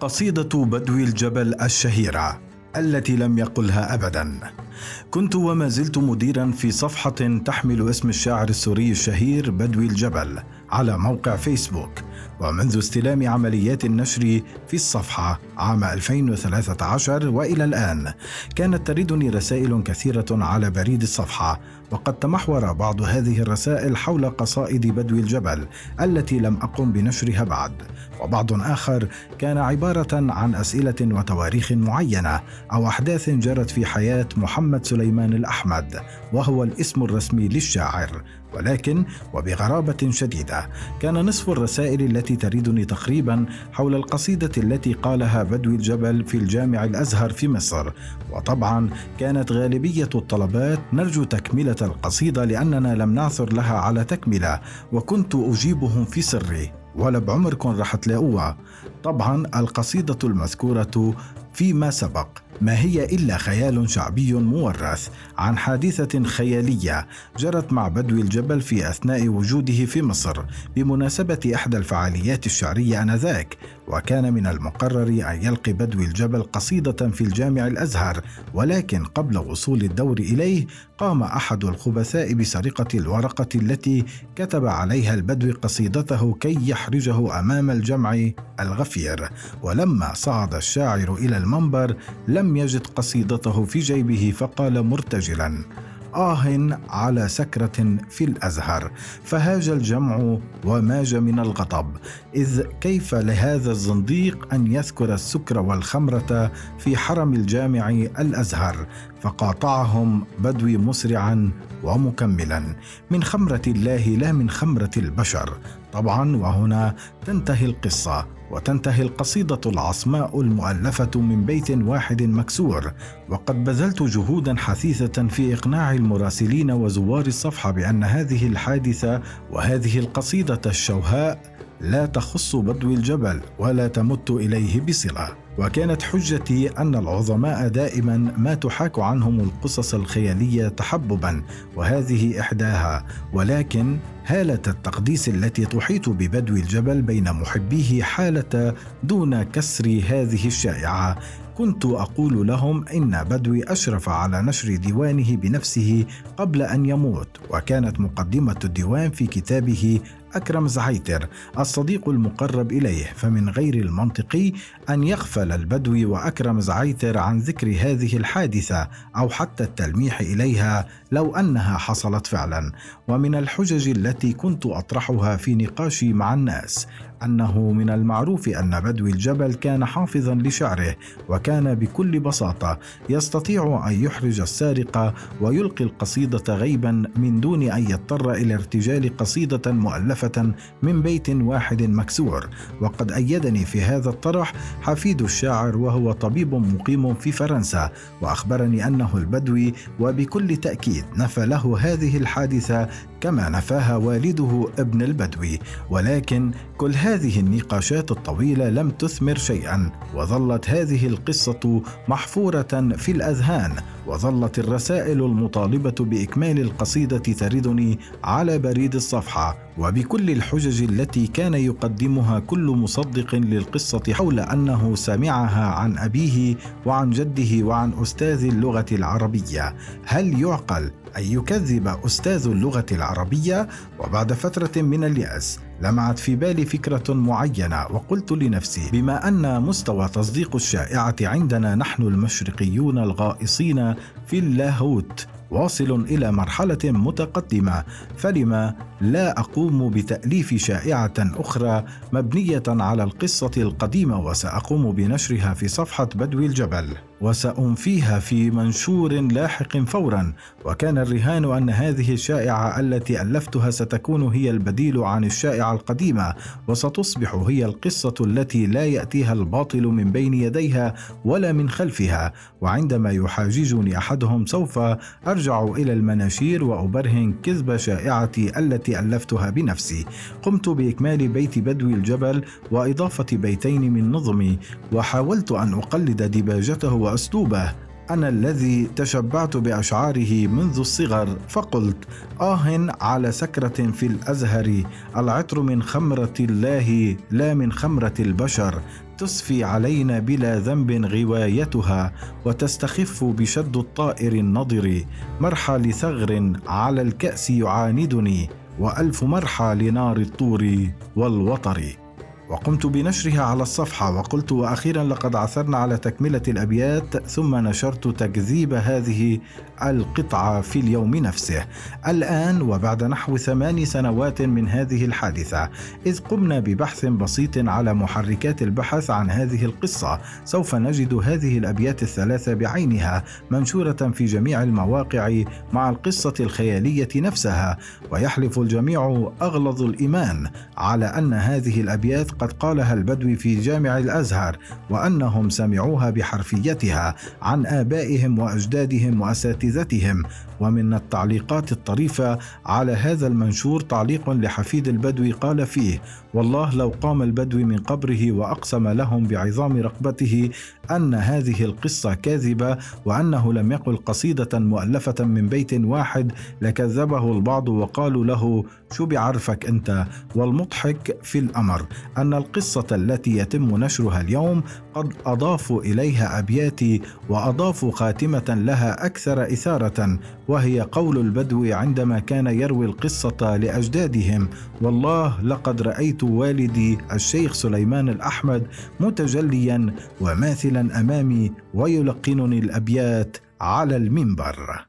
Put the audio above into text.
قصيدة بدوي الجبل الشهيرة التي لم يقلها ابدا. كنت وما زلت مديرا في صفحة تحمل اسم الشاعر السوري الشهير بدوي الجبل على موقع فيسبوك ومنذ استلام عمليات النشر في الصفحة عام 2013 وإلى الآن كانت تردني رسائل كثيرة على بريد الصفحة وقد تمحور بعض هذه الرسائل حول قصائد بدو الجبل التي لم أقم بنشرها بعد وبعض آخر كان عبارة عن أسئلة وتواريخ معينة أو أحداث جرت في حياة محمد سليمان الأحمد وهو الاسم الرسمي للشاعر. ولكن وبغرابة شديدة كان نصف الرسائل التي تريدني تقريبا حول القصيدة التي قالها بدوي الجبل في الجامع الأزهر في مصر. وطبعا كانت غالبية الطلبات نرجو تكملة القصيدة لأننا لم نعثر لها على تكملة وكنت أجيبهم في سري. ولا بعمركم رح تلاقوها طبعا القصيدة المذكورة فيما سبق ما هي إلا خيال شعبي مورث عن حادثة خيالية جرت مع بدو الجبل في أثناء وجوده في مصر بمناسبة إحدى الفعاليات الشعرية آنذاك وكان من المقرر أن يلقي بدو الجبل قصيدة في الجامع الأزهر ولكن قبل وصول الدور إليه قام أحد الخبثاء بسرقة الورقة التي كتب عليها البدوي قصيدته كي يحرجه أمام الجمع الغفير. ولما صعد الشاعر إلى المنبر لم يجد قصيدته في جيبه فقال مرتجلا آه على سكرة في الأزهر فهاج الجمع وماج من الغضب إذ كيف لهذا الزنديق أن يذكر السكر والخمرة في حرم الجامع الأزهر؟ فقاطعهم بدوي مسرعا ومكملا من خمرة الله لا من خمرة البشر. طبعا وهنا تنتهي القصة. وتنتهي القصيدة العصماء المؤلفة من بيت واحد مكسور وقد بذلت جهودا حثيثة في إقناع المراسلين وزوار الصفحة بأن هذه الحادثة وهذه القصيدة الشوهاء لا تخص بدو الجبل ولا تمت إليه بصلة. وكانت حجتي أن العظماء دائما ما تحاك عنهم القصص الخيالية تحببا وهذه إحداها. ولكن هالة التقديس التي تحيط ببدو الجبل بين محبيه حالة دون كسر هذه الشائعة. كنت أقول لهم إن بدوي أشرف على نشر ديوانه بنفسه قبل أن يموت وكانت مقدمة الديوان في كتابه أكرم زعيتر الصديق المقرب إليه فمن غير المنطقي أن يغفل البدوي وأكرم زعيتر عن ذكر هذه الحادثة أو حتى التلميح إليها لو أنها حصلت فعلا. ومن الحجج التي كنت أطرحها في نقاشي مع الناس أنه من المعروف أن بدوي الجبل كان حافظا لشعره وكان بكل بساطة يستطيع أن يحرج السارق ويلقي القصيدة غيبا من دون أن يضطر إلى ارتجال قصيدة مؤلفة من بيت واحد مكسور. وقد أيدني في هذا الطرح حفيد الشاعر وهو طبيب مقيم في فرنسا وأخبرني أنه البدوي وبكل تأكيد نفى له هذه الحادثة كما نفاها والده ابن البدوي ولكن كل هذه النقاشات الطويلة لم تثمر شيئا وظلت هذه القصة محفورة في الأذهان. وظلت الرسائل المطالبة بإكمال القصيدة تردني على بريد الصفحة وبكل الحجج التي كان يقدمها كل مصدق للقصة حول أنه سمعها عن أبيه وعن جده وعن أستاذ اللغة العربية. هل يعقل أن يكذب أستاذ اللغة العربية؟ وبعد فترة من اليأس لمعت في بالي فكرة معينة وقلت لنفسي بما أن مستوى تصديق الشائعة عندنا نحن المشرقيون الغائصين في اللاهوت واصل إلى مرحلة متقدمة فلما لا أقوم بتأليف شائعة أخرى مبنية على القصة القديمة وسأقوم بنشرها في صفحة بدوي الجبل. وسأنفيها في منشور لاحق فورا. وكان الرهان أن هذه الشائعة التي ألفتها ستكون هي البديل عن الشائعة القديمة. وستصبح هي القصة التي لا يأتيها الباطل من بين يديها ولا من خلفها. وعندما يحاججني أحدهم سوف أرجع إلى المناشير وأبرهن كذب شائعتي التي ألفتها بنفسي. قمت بإكمال بيت بدوي الجبل وإضافة بيتين من نظمي وحاولت أن أقلد دباجته وأسلوبه. أنا الذي تشبعت بأشعاره منذ الصغر فقلت آه على سكرة في الأزهر. العطر من خمرة الله لا من خمرة البشر. تسفي علينا بلا ذنب غوايتها وتستخف بشد الطائر النضر. مرحى لثغر على الكأس يعاندني. وألف مرحى لنار الطور والوطر. وقمت بنشرها على الصفحة وقلت وأخيرا لقد عثرنا على تكملة الأبيات ثم نشرت تكذيب هذه القطعة في اليوم نفسه. الآن وبعد نحو ثمان سنوات من هذه الحادثة إذ قمنا ببحث بسيط على محركات البحث عن هذه القصة. سوف نجد هذه الأبيات الثلاثة بعينها منشورة في جميع المواقع مع القصة الخيالية نفسها. ويحلف الجميع أغلظ الإيمان على أن هذه الأبيات قد قالها البدوي في جامع الأزهر وأنهم سمعوها بحرفيتها عن آبائهم وأجدادهم وأساتذتهم. ومن التعليقات الطريفة على هذا المنشور تعليق لحفيد البدوي قال فيه والله لو قام البدوي من قبره وأقسم لهم بعظام رقبته أن هذه القصة كاذبة وأنه لم يقل قصيدة مؤلفة من بيت واحد لكذبه البعض وقالوا له شو بعرفك أنت؟ والمضحك في الأمر أن القصة التي يتم نشرها اليوم قد أضافوا إليها أبياتي وأضافوا خاتمة لها أكثر إثارة وهي قول البدو عندما كان يروي القصة لأجدادهم. والله لقد رأيت والدي الشيخ سليمان الأحمد متجليا وماثلا أمامي ويلقنني الأبيات على المنبر.